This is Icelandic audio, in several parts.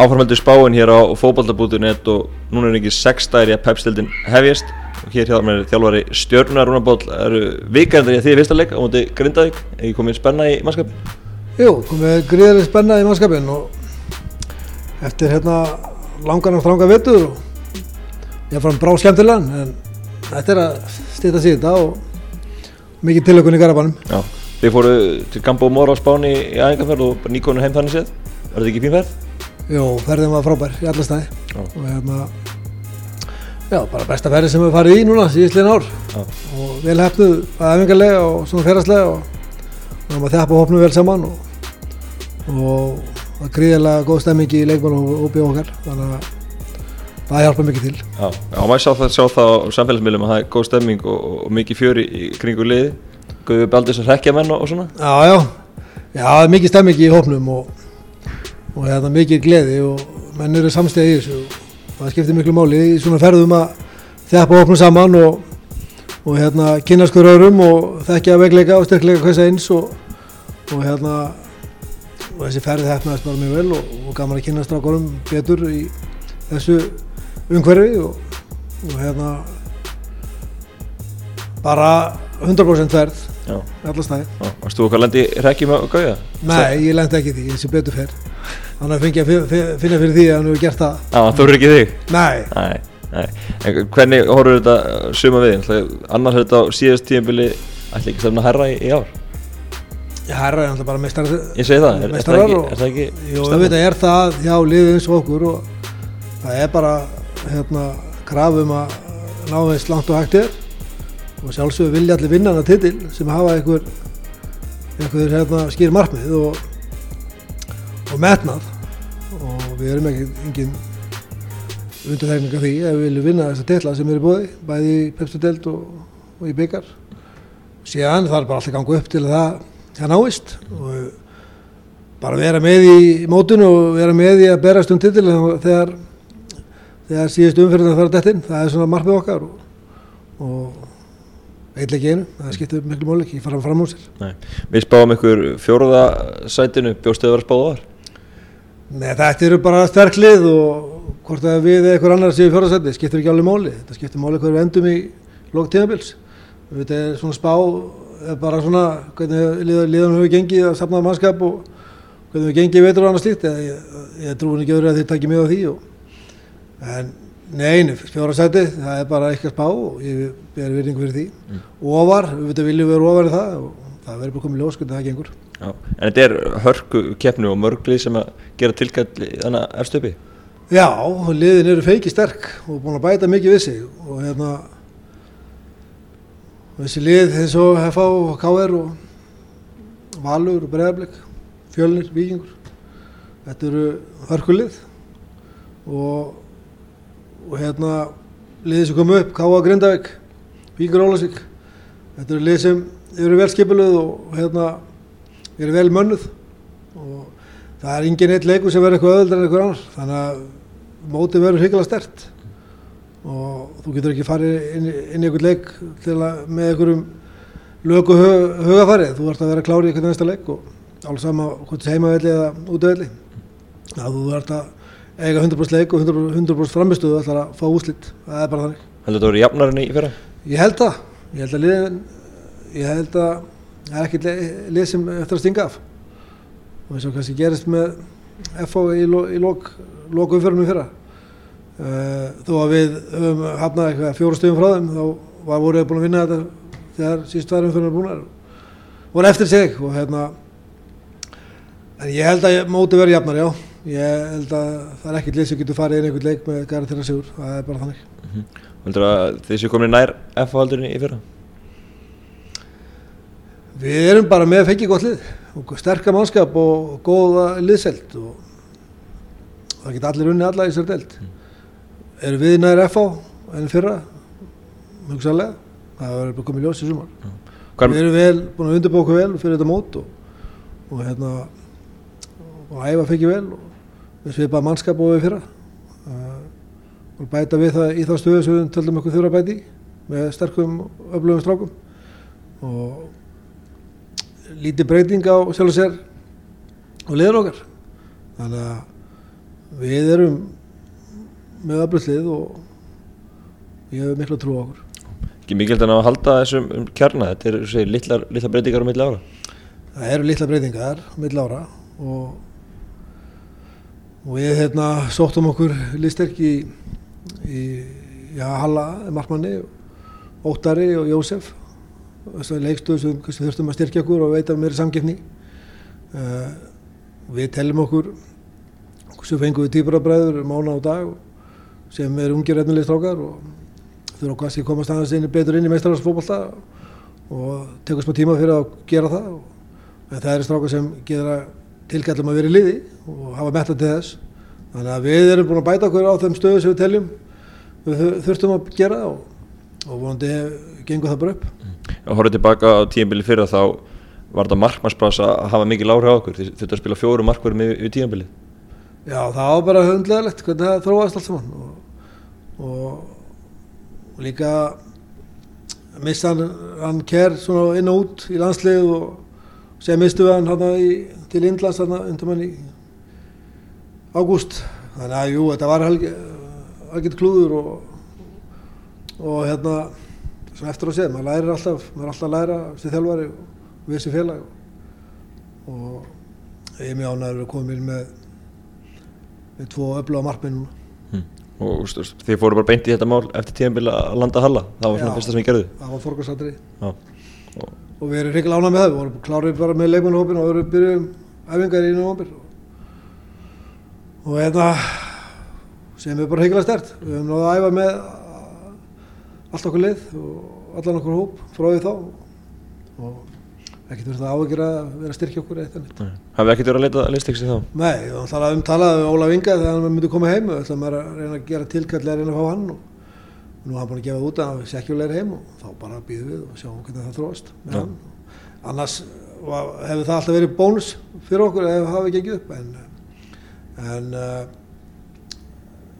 áframöldu spáin hér á fókbaltabútu.net og núna er ekki sex dæri að pepstildin hefjast og hér hjá mér er þjálfari Stjörnunar Rúnaból eru vikandar í því fyrsta leik á móti Grindavík, ekki komið spenna í mannskapin? Jú, komið gríðarlega spenna í mannskapin og eftir hérna langan og þranga vettur og ég fann brá skemmtilegan en þetta er að stýta síðan og mikið tilökun í Garabænum. Já, þið fóru til Gambo Móra á Spáni í æfingarferð og nýkonu heim þannig séð, var þetta ekki fín Jú, ferðin var frábær í alla stæði Já. og hérna Já, bara besta ferði sem við farið í núna síðustlegin ár. Já. og vel hefnuð að efingarlega og svona ferðarslega og við erum að þjapa hópnu vel saman og, og það er gríðilega góð stemming í leikmann og óbíð okkar. Þannig að það hjálpa mikið til. Já, já maður sjá það, sjá það á samfélagsmiðlum að það er góð stemming og, og, og mikið fjöri í kringu liði Guði Baldis að rekja menn og, og svona. Já, já, já, það er mikið stemming í hópnum og, og hérna mikið gleði og menn eru samstæði í þessu og það skiptir miklu máli í svona ferðum að þjapa hópnum saman og, og hérna kynast hver öðrum og þekkja vegleika og styrkleika hvers eins og, og hérna og þessi ferði hefnaðist bara mjög vel og, og gaman að kynast strákorum betur í þessu umhverfi og, og hérna bara 100% ferð stæði já, varst þú okkar lendi rekjum að Gauja? Nei, ég lendi ekki því, ég sé betur fyrr Þannig að fengi að fi- fi- finna fyrir því að hann hefur gert það Já, þú eru ekki þig? Nei, Nei, nei En hvernig horfur þetta suma við? Annars er þetta á síðast tíðanbili ætli ekki stefna herra í, í ár? ég herra er alltaf bara meistar Ég segi það, er, er, það, ekki, er það ekki Jú, stefnan? auðvitað er það hjá liðið eins og okkur og það er bara hérna krafum að ná eins langt og hægt er og sjálfsögur vilja allir vinna hana titil sem hafa einhver einhver hérna skýr markmið og, og metnað og við erum ekki engin undirþekning af því ef við viljum vinna þessa titla sem eru bóði bæði í Pepsi-delt og, og í byggar síðan þarf bara alltaf ganga upp til að það, það náist og bara vera með í mótun og vera með í að berast um titil þegar, þegar síðust umfyrirna þarf dettin, það er svona markmið okkar og, og eitthvað einu, það skiptir miklu máli ekki fara fram úr sér. Nei. Við spáum ykkur fjóruða sætinu, bjóstuðu að vera spáð á þar? Nei, þetta eru bara sterk lið og hvort að við eða einhver annar séu fjóraðsætti skiptir ekki alveg máli, þetta skiptir hvað við endum í lók tímabils. Þetta er svona spá, er bara svona hvernig lið, liðan hefur gengið að safna mannskap og hvernig við gengið veitur og annað slíkt, ég, ég, trúin ekki öðru að þið takki mjög á því og, en nein, fjóraðsætti, það er bara eitthvað spá og ég ber virðingu fyrir því. Mm. Ofar, við viljum vera ofar í það og það verður bara komið ljós hvernig það gengur. Já. En þetta er hörku keppnu og mörglið sem að gera tilkall þannig að erstu uppi? Já, liðin eru feiki sterk og búin að bæta mikið við sig og hérna þessi lið eins og FH og KR og Valur og Breiðarblik Fjölnir, Víkingur þetta eru hörkulið og, og hérna liðið sem kom upp, KA Grindavík Víkingur Ólasík þetta eru lið sem eru vel skipiluð og hérna eru vel mönnuð og það er engin eitt leikur sem verður eitthvað öðuldar en eitthvað annar. Þannig að mótið verður hryggala stert og þú getur ekki farið inn, inn í einhvern leik að, með einhverjum lögu hug, hugafarið þú ert að vera klári í einhvern næsta leik og alveg sama hvort það heimavelli eða útövelli að þú ert að eiga 100% leik og 100%, 100 framistuðu ætlar að fá úslit það er bara þannig. Heldur þetta að vera jafnarinn í fyrra? ég held það, ég held að liðin ég held að það er ekkert lið, sem eftir að stinga af. Og eins og kannski gerist með FO í, lo, í lok, loku umförunum fyrra. Uh, þó að við höfum hafnað eitthvað fjóru stöðum frá þeim þá var voruð búin að vinna þetta þegar síðust tvær umförunum búinar voru eftir sig og hérna en ég held að móti verið jafnar já. Ég held að það er ekkert lið sem getur farið inn einhvern leik með gæra þeirra sigur það er bara þannig. Heldur að séu komin nær F-haldurinn í fyrra? Við erum bara með fengið gott lið og sterka mannskap og góða liðselt og það geta allir unni alla í sér delt. Erum við nær FH enn fyrra? Hugsaðlega. Það verður bara komið ljós í sumar. Hvar, Við erum vel, búin að undirbúa okkur vel fyrir þetta mót og, og hérna og æfa fengið vel og við svipaðum mannskap og við fyrra. Uh, og bæta við það í þá stöðu sem við töldum okkur þurfa að bæta í með sterkum öflugum strákum og lítið breyting á sjálf og sér og liður okkar. Þannig að við erum með öflutlið og ég hef miklu trú á okkur. Ekki mikilvægt að halda þessum um kjarna, þetta eru segir, litlar, litlar breytingar á milli ára. það eru litla breytingar mill ára og, og við hérna sóttum okkur listerk í, í já, Halla, Markmanni Óttari og Jósef þessari leikstöðu sem kannski þurftum að styrkja okkur og veita meiri samgefni uh, við tellum okkur sem fengum við týpurabræður mánu á dag sem er ungir efnileg strákar og þurfa kannski að komast aðeins inn betur inn í meistarhalsfókbalta og tekur smá tíma fyrir að gera það. En það eru strákar sem gera tilkallum að vera í liði og hafa metla til þess. Þannig að við erum búin að bæta okkur á þeim stöðu sem við teljum við þur- þurftum að gera og, og vonandi gengur það bara upp Og horfðu tilbaka á tíðanbili fyrir þá var þetta markmannsbrás að hafa mikil áhrif á okkur. Þurftu að spila fjóru markverðum yfir, tíðanbili. Já, það var bara hundlegilegt hvernig það þróaðist allt saman og, og, og líka missa hann, hann ker svona inn og út í landslið og sem mistu við hann í, til Indlands undir mann í ágúst þannig að jú, þetta var algjört klúður og, og hérna svona eftir að segja, maður lærir alltaf maður er alltaf að læra sem þjálfari og við sem félag og ég er mjög ánæður að koma inn með með tvo öfluga markminn núna. Og þú veist, þið fóru bara beint í þetta mál eftir tíðanbili að landa Halla. Það var svona fyrsta sem ég gerði. það var Já. Og, og við erum reyngilega ánægð með það, við vorum klárið bara með leikmannhópin og við erum byrjuðum æfingar í nóvambir og hérna sem er bara reyngilega stert við höfum náðu að æfa með allt okkur lið og allan okkur hóp frá því þá og ekkert verið það áhyggjur að vera að styrkja okkur eitt annir. nei. Hafið ekkert verið að leita að listeksti þá? Nei, við höfum talað um talað um Ólaf Inga þegar hann myndi koma heim og ætlaðum að reyna að gera tilkalli að reyna að fá hann og nú er hann búin að gefa það út að hann sekjulegir heim og þá bara býðum við og sjáum hvernig það þróast með Já. hann. Annars hefur það alltaf verið bónus fyrir okkur ef það hafi gengið upp en, en uh,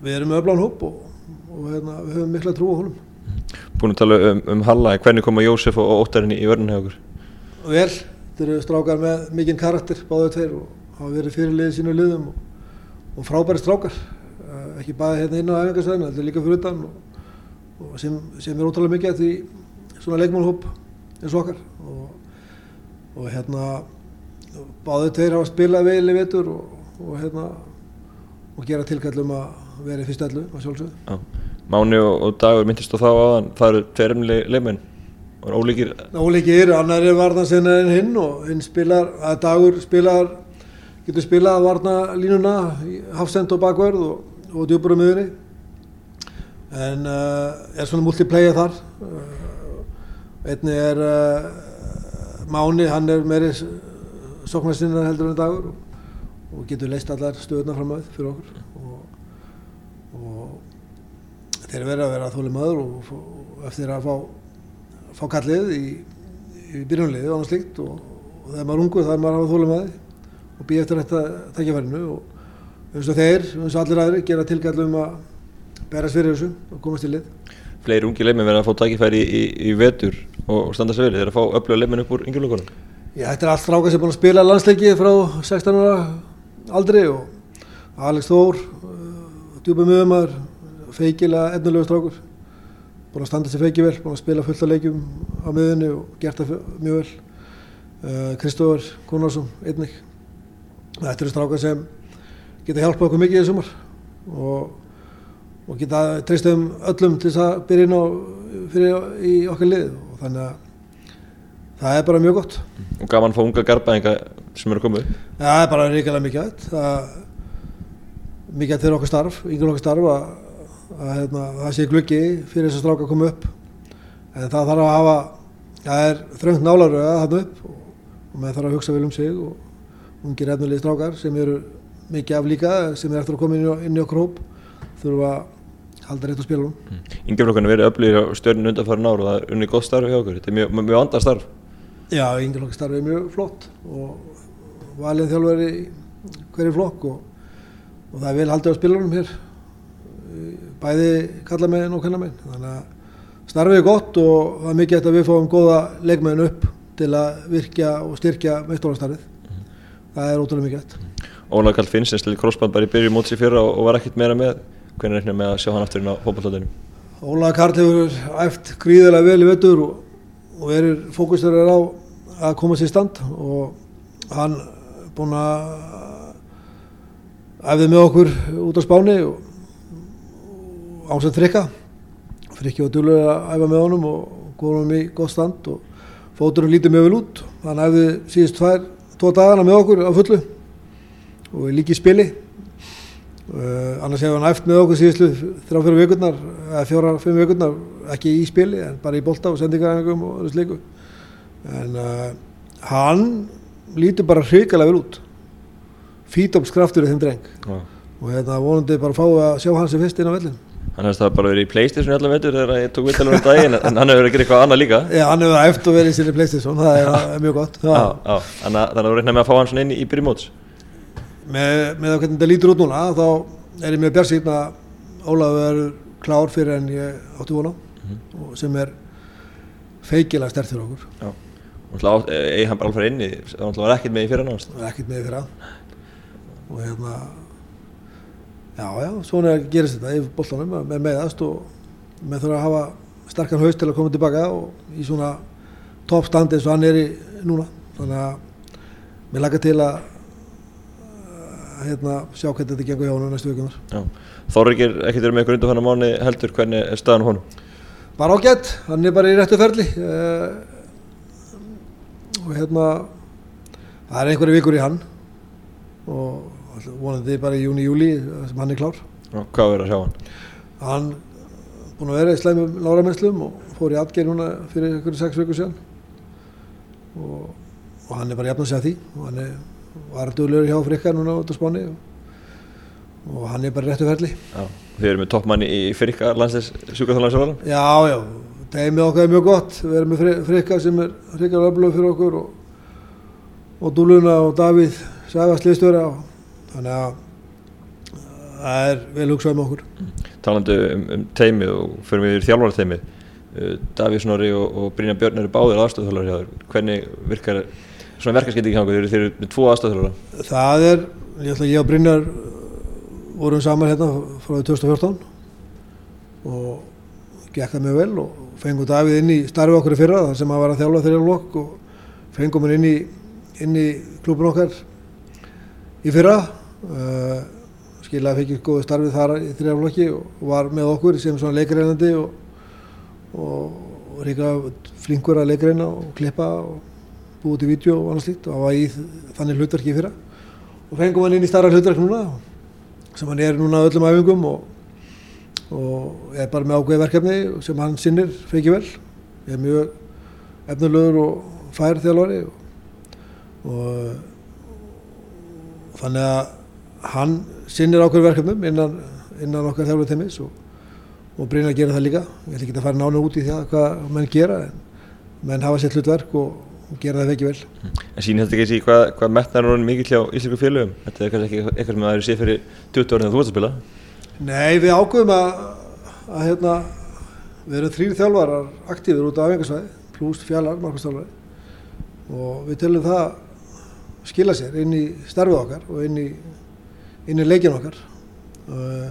við erum öflan hóp og, og hérna, við höfum mikla trú á honum. Búin að tala um, um Halla, hvernig koma Jósef og Óttarinn í, í vörðinu hjá okkur? Vel, þetta eru strákar með mikinn karakter, báðu tveir og hafa verið fyrirliðið sínu liðum og, og frábæri strákar, uh, ekki bara hérna inn á æfingarsvæðinu, þetta er líka fyrir utan og, og sem, sem er ótrúlega mikið að því svona leikmálhóp eins og okkar og, og hérna báðu tveir hafa spilað vel í vetur og, og hérna og gera tilkallum að vera í fyrst ellu að sjálfsögðu. Máni og, og Dagur myndist á þá áðan, það eru tveir emnileg leikmenn og ólíkir, Ólíkir, annar er varnasinna en hinn og hinn spilar, að dagur spilar, getur spilað varna línuna, hafsend og bakverð og, og djúpur á miðunni. En uh, er svona multiplayer þar. Uh, einni er uh, Máni, hann er meiri sóknarsinnar heldur en dagur og, og getur leist allar stöðuna fram að fyrir okkur. Og, og þeir verða að vera þóli maður og, og eftir að fá fá kallið í, í byrjunliði og annað slíkt og, og þegar maður er ungur það er maður að hafa þólum að og býja eftir þetta tækjafærinu og eins og þeir, eins og allir aðri gera tilkallum að berast fyrir þessu og komast í lið. fleiri ungi leikmenn verða að fá tækifæri í, í, í vetur og, standa sig vel, þeir að fá öfluga leikmenn upp úr yngjurlökunum. Já, þetta er allt strákar sem er búin að spila landsleiki frá 16 ára aldri og Alex Þór, uh, djúpa miðumar, feikilega efnilegu strákur, búin að standa sér feiki vel, búin að spila fullt af leikjum á miðunni og gert það mjög vel. Uh, Kristófur Gunnarsson, einnig. Þetta eru strákar sem geta hjálpað okkur mikið í sumar og, og geta treystum öllum til þess að byrja inn á fyrir í okkar lið og þannig að það er bara mjög gott. Og gaman að fá unga garbaðinga sem eru að. Já, það er bara ríkilega mikið aðeins. Það mikið að þeirra okkar starf, yngur okkar starf að, að hérna, það sé gluggi fyrir þess að stráka að koma upp. En það þarf að hafa, það er þröngt nálaröða þarna upp og, og maður þarf að hugsa vel um sig og ungir efnulegi strákar sem eru mikið af líka, sem er eftir að koma inn í, inn í okkur hóp, þurfa að halda rétt á spilunum. Yngjurlökunum verið öflugir á stjörninu undanfærin ár og það er unni gott starf hjá okkur. Þetta er mjög, mjög andað starf. Já, yngur okkar starf er mjög flott og valið þjálfur í hverju flokk og, og það er vel haldið á spilunum hér bæði kallamegin og kannamegin þannig að starfið er gott og það er mikið eftir að við fáum góða leikmegin upp til að virkja og styrkja meistólastarfið það er ótrúlega mikið eftir Ólaður Karl Finnsens til crossband bara í byrju móts í fyrra og, var ekkert meira með. Hvernig reiknar með að sjá hann aftur inn á fókbaltóðinu Ólaður Karl hefur æft gríðilega vel í vettur og, og er fókustur á að koma sér stand. Og hann er búinn að æfði með okkur út á spáni og ásett frikka. Frikki var djúlega að æfa með honum og góðum í gott stand og fóturinn lítið mjög vel út. Hann æfði síðust tvær, tvo dagana með okkur á fullu og líki spili. Uh, annars hefur hann æft með okkur síðustu þrjá fjóra vikurnar eða fjóra, fimm vikurnar ekki í spili en bara í bolta og sendingaræðingum og öðru sliku en uh, hann lítur bara hrikalega vel út. Fítopskraftur í þeim dreng. Já. og hérna vonandi bara fáið að sjá hans í fyrst inn á vellin Hann hefði það bara verið í Playstation í allan veitur þegar ég tók vittalum um daginn en hann hefur verið að gera eitthvað annað líka. Já, hann hefur og verið í sinni Playstation, það er, mjög gott. Já, já, að þannig að þú reiknar með að fá hann inn í, í byrju móts. Með, með að hvernig þetta lítur út núna þá er ég mjög björnsýn að Ólafur er klár fyrir en ég átti vona og sem er feikilega stert fyrir okkur. Já Og náttúrulega á- eigi hann bara alveg inni það náttúrulega var ekkert með í fyrra náðast og hérna já, já, svona gerist þetta í boltanum með meðast og með þurfa að hafa sterkan haust til að koma tilbaka og í svona toppstandi eins og hann er í núna. Þannig að mér laga til að hérna, sjá hvernig þetta gengur hjá hann næstu vikunar Þorri ekki ekkert verið með ykkur undan hann mánu heldur hvernig er staðan á honum? Bara ágætt, hann er bara í réttu ferli uh, og hérna það er einhverju vikur í hann og vonandi bara í júni, júli sem hann er klár. Já, hvað verður að sjá hann? hann búinn að vera í slæmum láramennslum og fór í atgerð núna fyrir einhverju sex vikur síðan. Og, og hann er bara jafn að segja því. Og hann er, var duglegur hjá frikka núna út á spáni. Og, og hann er bara réttu ferli. Já Þið eru með toppmanni í Frikka landsleis sjúkarþálagsvara Já, já, teimið okkar er mjög gott, við erum með Fri- Frikka sem er Frikka öflög fyrir okkur og, og Dúluna og Davíð Sæfast liðstöra og þannig að það er vel hugsað með okkur. talandi um, um teimið og fyrir við í þjálfara teimið uh, Davíð Snorri og, og Brynja Björn eru báðir þér. Hvernig virkar svona verkarskipting hjá okkur, þeir eru með tvo aðstöðuþjólara Það er, ég ætla að ég og Brynjar vorum saman hérna frá því 2014 og gekk það mjög vel og fengum Davíð inn í starfi okkur í fyrra þar sem hann var að þjálfa þeirra lokk og fengum hann inn í, í klubun okkar í fyrra uh, skilaði fekk góðu starfið þar í þrjá flokki og var með okkur sem svona leikreinandi og, og, og ríka flinkur að leikreina og klippa og búið til vídeo og annað slíkt. Og hann var í þannig hlutverki í fyrra. Og fengum hann inn í starra hlutverk núna sem hann er núna öllum æfingum og, og er bara með ákveði verkefni sem hann sinnir feiki vel. Er mjög efnulegur og fær þjálfari og, og þannig að hann sinnir ákveði verkefnum innan, innan okkar þjálfari teimis og, og Brynjar gera það líka. Ég ætla ekki að fara nánu út í það hvað menn gera en menn hafa sér hlutverk og, og gera það feiki vel. En sín þetta ekki að sé hvað, hvað metnar honum mikill hjá íslensku félögum? Þetta er kannski ekki eitthvað sem það eru séð fyrir 20 ára þegar þú ert að spila. Nei, við ákveðum að, að hérna, við erum þrýr þjálfarar aktífur út á æfingarsvæði, pluss fjallar, markastjálfari og við telum það skila sér inn í starfið okkar og inn í, inn í leikin okkar. Uh,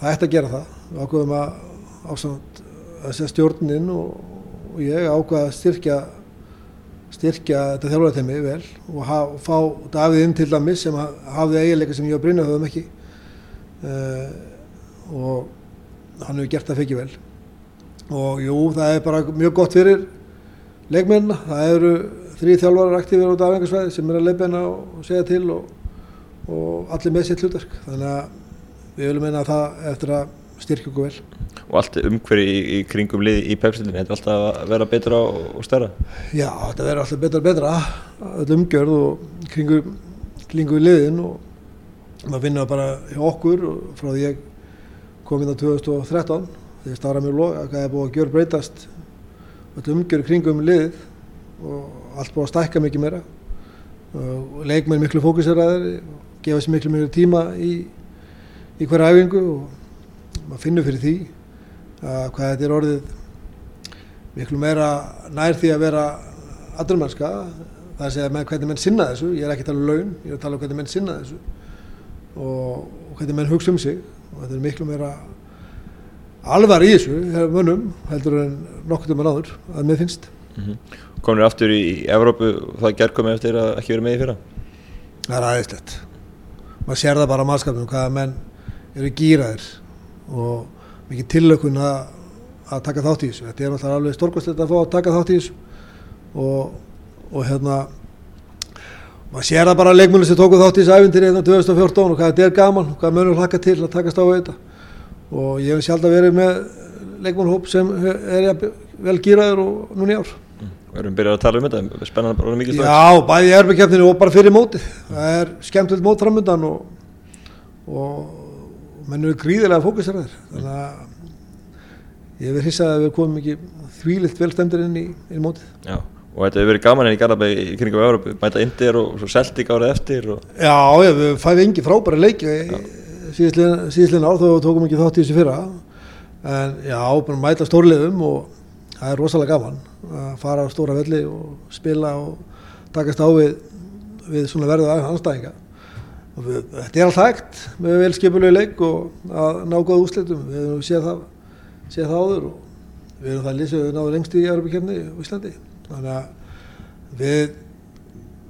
Það ætti að gera það. Við ákveðum að ásamt að segja stjórnin og, og ég ákveða að styrkja styrkja þetta þjálfaratemi vel og, ha, og fá Davíð inn til dæmis sem ha- hafði eiginleika sem ég og Brynja höfum ekki uh, og hann hefur gert það fekki vel og jú, það er bara mjög gott fyrir leikmennina, það eru þrý þjálfarar aktífir af engarsvæði sem er að leifina og segja til og, og allir með sitt hlutverk. Þannig að við viljum meina að það eftir að styrkja okkur vel. Og allt umhverju í, í kringum liði í pepsildinni þetta er alltaf að vera betra og, stærra? Já, þetta verður alltaf betra og betra. Öll umgjörð og kringu, kringu liðin og maður finna bara hjá okkur frá því ég kom inn á 2013 þegar starra mér lók að það er búið að gjör breytast öll umgjörð kringum liðið og allt búið að stækka mikið meira. Og leikmenn miklu fókuseraðir og gefa sér miklu meira tíma í, í hverja æfingu og maður finnur fyrir því að hvað þetta er orðið miklu meira nær því að vera aðrumennska það er að með hvernig menn sinna þessu, ég er ekki að tala um laun, ég er að tala um hvernig menn sinna þessu og, og hvernig menn hugsa um sig og þetta er miklu meira alvar í þessu, mönnum, heldur en nokkur um að náður, að mér finnst. Mm -hmm. Komur aftur í, Evrópu og það gerð komið eftir að ekki verið með í fyrra? Það er aðeinslegt. Maður sér það bara á mannskapnum, hvaða menn eru gýraðir og mikið tillökun að, að taka þátt í þessu. Þetta er náttúrulega alveg stórkvæmstilegt að fá að taka þátt í þessu. Og, og hérna maður sér það bara að leikmunni sem tóku þátt í þessu æfintir hérna 2014 og hvað þetta er gaman og hvað mönnur hlaka til að takast á þetta. Og ég hef sjálf að verið með leikmannhóp sem er vel gýraður og núni ár erum byrjað að tala um þetta, spennandi bara mikið strax. Já, bæði í erbyggjafninu og bara fyrir móti. Það er skemmtilegt mót framöndan og, og menn eru gríðilega fókuseraður. Þannig að ég verð hissað að við komum ekki þvílitt velstemdir inn í, í mótið. Já, og þetta hefur verið gaman enn í Garabæg í kringum Európu, mæta Indir og svo Celtic árið eftir. Og... Já, já, við fæðum engi frábæra leiki síðislega ár þó tókum ekki þátt í þessu fyrra. En já, bara mæta stórliðum og það er rosalega gaman að fara á stóra velli og spila og takast á við, við svona verðu anstæðinga og við, þetta er allt hægt með velskipulegu leik og að ná góða úslitum við hefum séð það, séð það áður og við erum það lísið við náðum lengst í Europakefni í Íslandi. Þannig að við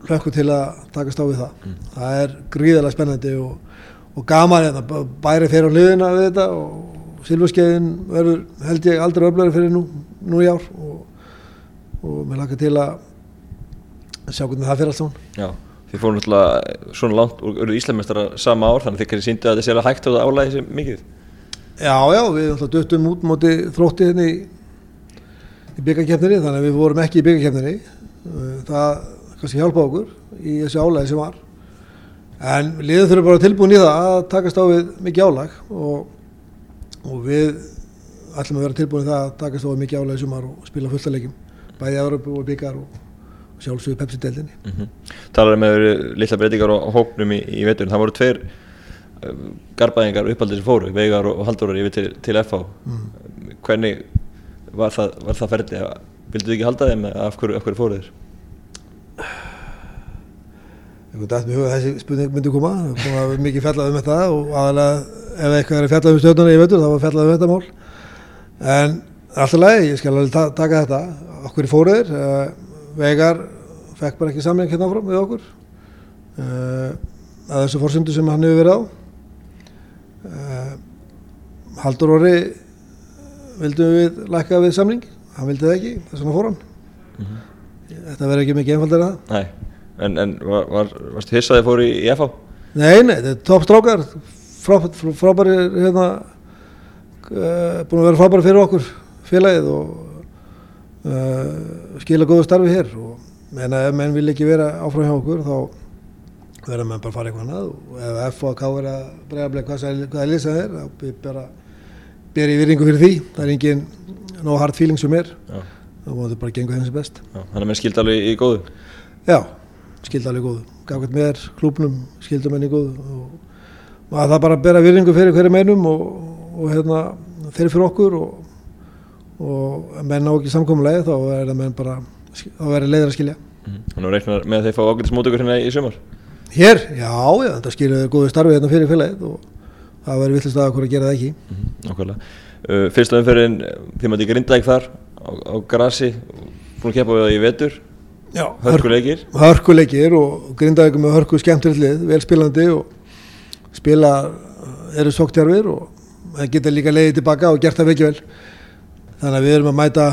hlökkum til að takast á við það. Mm. það er gríðarlega spennandi og, og gaman að bæri fyrir á hliðina við þetta og Silvarskeiðin verður held ég aldrei öflöri fyrir nú, nú í ár og, og mér lakar til að sjá hvernig það fyrir allt svona. Já, þið fórum náttúrulega svona langt og eruð Íslamestara sama ár þannig að þið kannski síndu að þetta sé alveg hægt á það álæði sem mikið. Já, já, við náttúrulega döttum út moti þróttið henni í, í byggjarkefninni þannig að við vorum ekki í byggjarkefninni. Það kannski hjálpa okkur í þessu álæði sem var. En liður þurfum bara tilbúin í það að takast á við mikið álæg og og við ætlum að vera tilbúin það að takast á mikið álega sumar og spila fullta leikim bæði Európu og byggar og sjálfsögur Pepsi-deldinni mm -hmm. Talar með lilla breytingar og hóknum í, í veturinn, það voru tveir uh, garbaðingar uppaldir sem fóru Veigar og Halldórar yfir til, til FH mm. hvernig var það, var það ferdi vildu þið ekki halda þeim af hverju, hverju fóru þér? Að þessi spurning myndi koma, mikið fjallað um þetta og aðalega ef eitthvað er að fjalla um stjórnuna í veitur þá var fjallað um þetta mál en alltaf leið, ég skal alveg ta taka þetta. Okkur í fóruðir uh, Vegar fekk bara ekki samling hérna áfram við okkur. Uh, að þessu fórsöndu sem hann hefur verið á. Uh, Haldur Orri vildum við lækka við samling hann vildi það ekki, þess vegna fór hann. Mm -hmm. þetta verður ekki mikið einfaldar að Nei, en, en var, var, varstu hissaði fóri í FH? Nei, nei, þetta er toppstrákar frábæri hérna, búin að vera frábæri fyrir okkur félagið og uh, skila góðu starfi hér og en ef menn vil ekki vera áfram hjá okkur þá verður menn bara að fara eitthvað annað og ef F og K er að bregja hvað það er lísað er þá bara ber ég virðingu fyrir því. Það er engin nóg hard feeling sem er. Þá múið þetta bara gengur þeim sem best. Já, Þannig að menn skildi alveg í góðu? Já, skildi alveg í góðu. Gafkvæmt með klúpnum skildi menn í góðu og að það bara bera virðingu fyrir hverju meinum og, og hérna, þeir fyrir okkur og, og menn á ekki samkominlega þá er það menn bara þá verður leiður að skilja mm. Þannig að reiknar með að þeir fá ágætis mótökur hérna í sumar Hér? Já, já, þetta skiljaði góðu starfi hérna fyrir félagið og það verður vittlist að okkur að gera það ekki mm. Nákvæmlega uh, Fyrsta umferðin, þið mátti grinda ekki þar á, á grasi, búin að kepa við það í vetur Hörkuleikir Hörkuleikir og grindaði með hörku skemmtilegt, vel spilandi og spila eru sóktjárfir og það geta líka leiðið tilbaka og gert það veikið vel. Þannig að við erum að mæta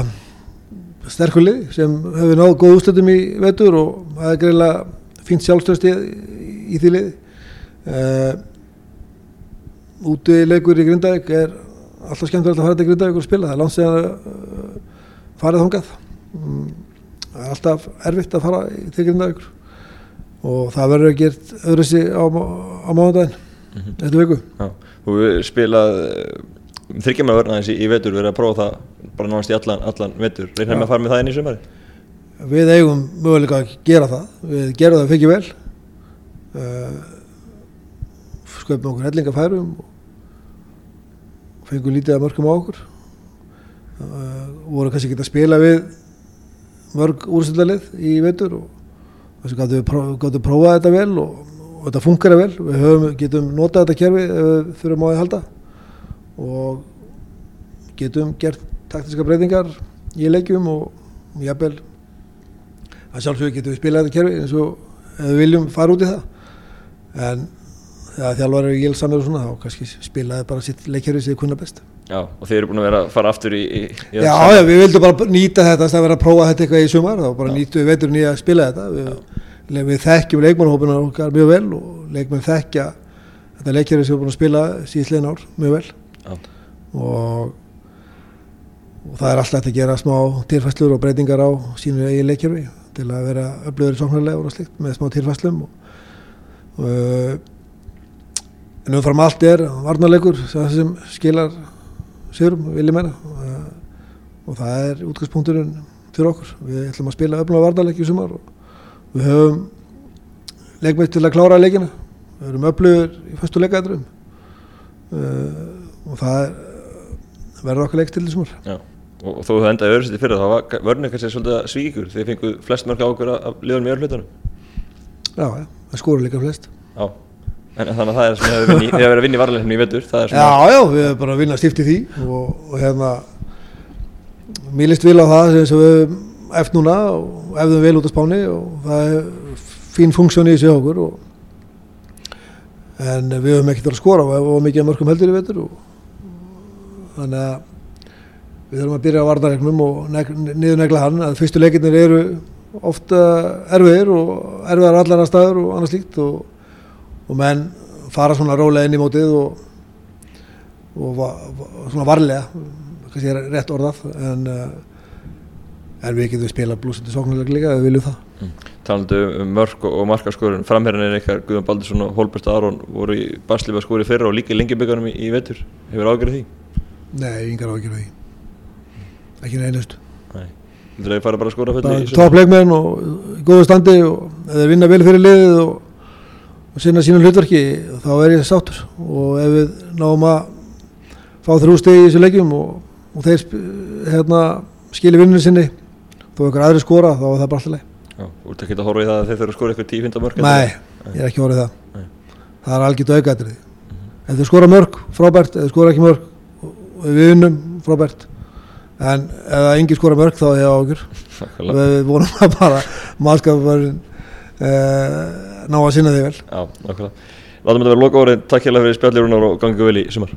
sterkulli sem hefur náðu góð ústöldum í vetur og það er greiðilega fínt sjálfstöðst í, því liði. Uh, úti leikur í Grindavík er alltaf skemmtilegt að fara til Grindavík og spila. Það er að uh, farið þongað um, það er alltaf erfitt að fara til Grindavík og það verður að gera öðru sig á, á mánudaginn mm -hmm. eftir viku. Já, og við spilað um, þryggjum með vörna þessi í vetur við erum að prófa það bara náðast í allan, allan vetur. Reynir með að fara með það inn í sömari Við eigum möguleika að gera það. Við gerum það fyrir vel. Uh, sköpum okkur hellingafærum fengum lítið að mörgum á okkur. Uh, voru kannski ekki að spila við mörg úrstöldalið í vetur og þess að við gáttum prófað þetta vel og, og þetta funkar vel. Við höfum, getum notað þetta kerfi ef við þurfum á því að halda. Og getum gert taktiska breytingar í leikjum og, jafnvel að sjálfsögur getum við spilað þetta kerfi eins og ef við viljum fara út í það. En þegar þjálfar eru gilsamir og svona þá kannski spilaði bara sitt leikkerfi sem þið kunna best. Já, og þeir eru búin að vera að fara aftur í, í, í Já, já, við vildum bara nýta þetta að vera að prófa þetta eitthvað í sumar þá bara nýttum við veitur nýja að spila þetta. Við, við þekkjum leikmannhópina okkar mjög vel og leikmann þekkja þetta leikkerfi sem við búin að spila síðan ár mjög vel. Og, og það er alltaf að gera smá tilfæslur og breytingar á sínu eigin leikkerfi til að vera öflöður í sóknarlega og slikt með smá tilfæslum og, og en umfram allt er varnarleikur sem skilar sigurum, viljum meina og það er útgangspunkturinn fyrir okkur. Við ætlum að spila öfnum að varnarleiki í sumar og við höfum leikmeitt til að klára leikina. Við höfum öflugur í fyrstu leikaðrum uh, og það er, verður okkur leik til í sumar. Já. Og, og þó þú endaði öðru seti fyrir það, þá var vörnir kannski svolítið svíkur þegar þið fenguð flest mörg á okkur af liðunum í örlutunum. Já, já, það skóru líka flest. Já, en þannig að það er sem þið hefur verið að vinna í varleikinu í vettur. Já, já, við hefum bara að vinna stíft í því og, og hérna, mér líst vil á það sem við eftir núna og efðum vel út á spáni og það er fín funksjón í þessu okkur og en við höfum ekkert að skora og við höfum mikið mörgum heldur í vettur og þannig að við þurfum að byrja á varnaregnum og niður negla hann að fyrstu leikinnir eru ofta erfiðir og erfiðar allar að staður og annað slíkt og, og menn fara svona rólega inn í mótið og, og va, svona varlega kannski er rétt orðað en, en við getum spila blúsandi sóknulega líka ef við viljum það? Mm. Talandu um mörg og markaskorun framherðinir ykkar Guðan Baldursson og Holbert Aron voru í Baslífa skóri fyrra og líka í lengjaböggarnum í, í vettur hefur ágjörð því? Nei, yngar ágjörð því. Ekki neynust Nei, þú þurfið að fara bara að skóra fyrir því Tóplegmenn og góðu standi og eða vinna vel fyrir liðið og, og sinna sínum hlutverki þá er ég sáttur. Og ef við náum að fá þrjú stegi í þessu leikjum og, og þeir hérna, skilir vinninu sinni þó einhver aðri skora þá er það bara alltaf leið þú ert ekki að horfa í það að þeir þurfa að skora eitthvað tífinda mörg Nei, ég er ekki að horfa í það. Nei. það er algjört aukaðrið mm -hmm. ef þeir skora mörg, frábært, ef þeir skora ekki mörg og við vinnum, frábært. En ef það engin skora mörg þá er það ágjör við vonum að bara mannskapurinn eh, ná að sinna því vel. Já, nákvæmlega. Látum þetta vera loka orðin, takk hjá það fyrir spjallir og gangi vel í sumar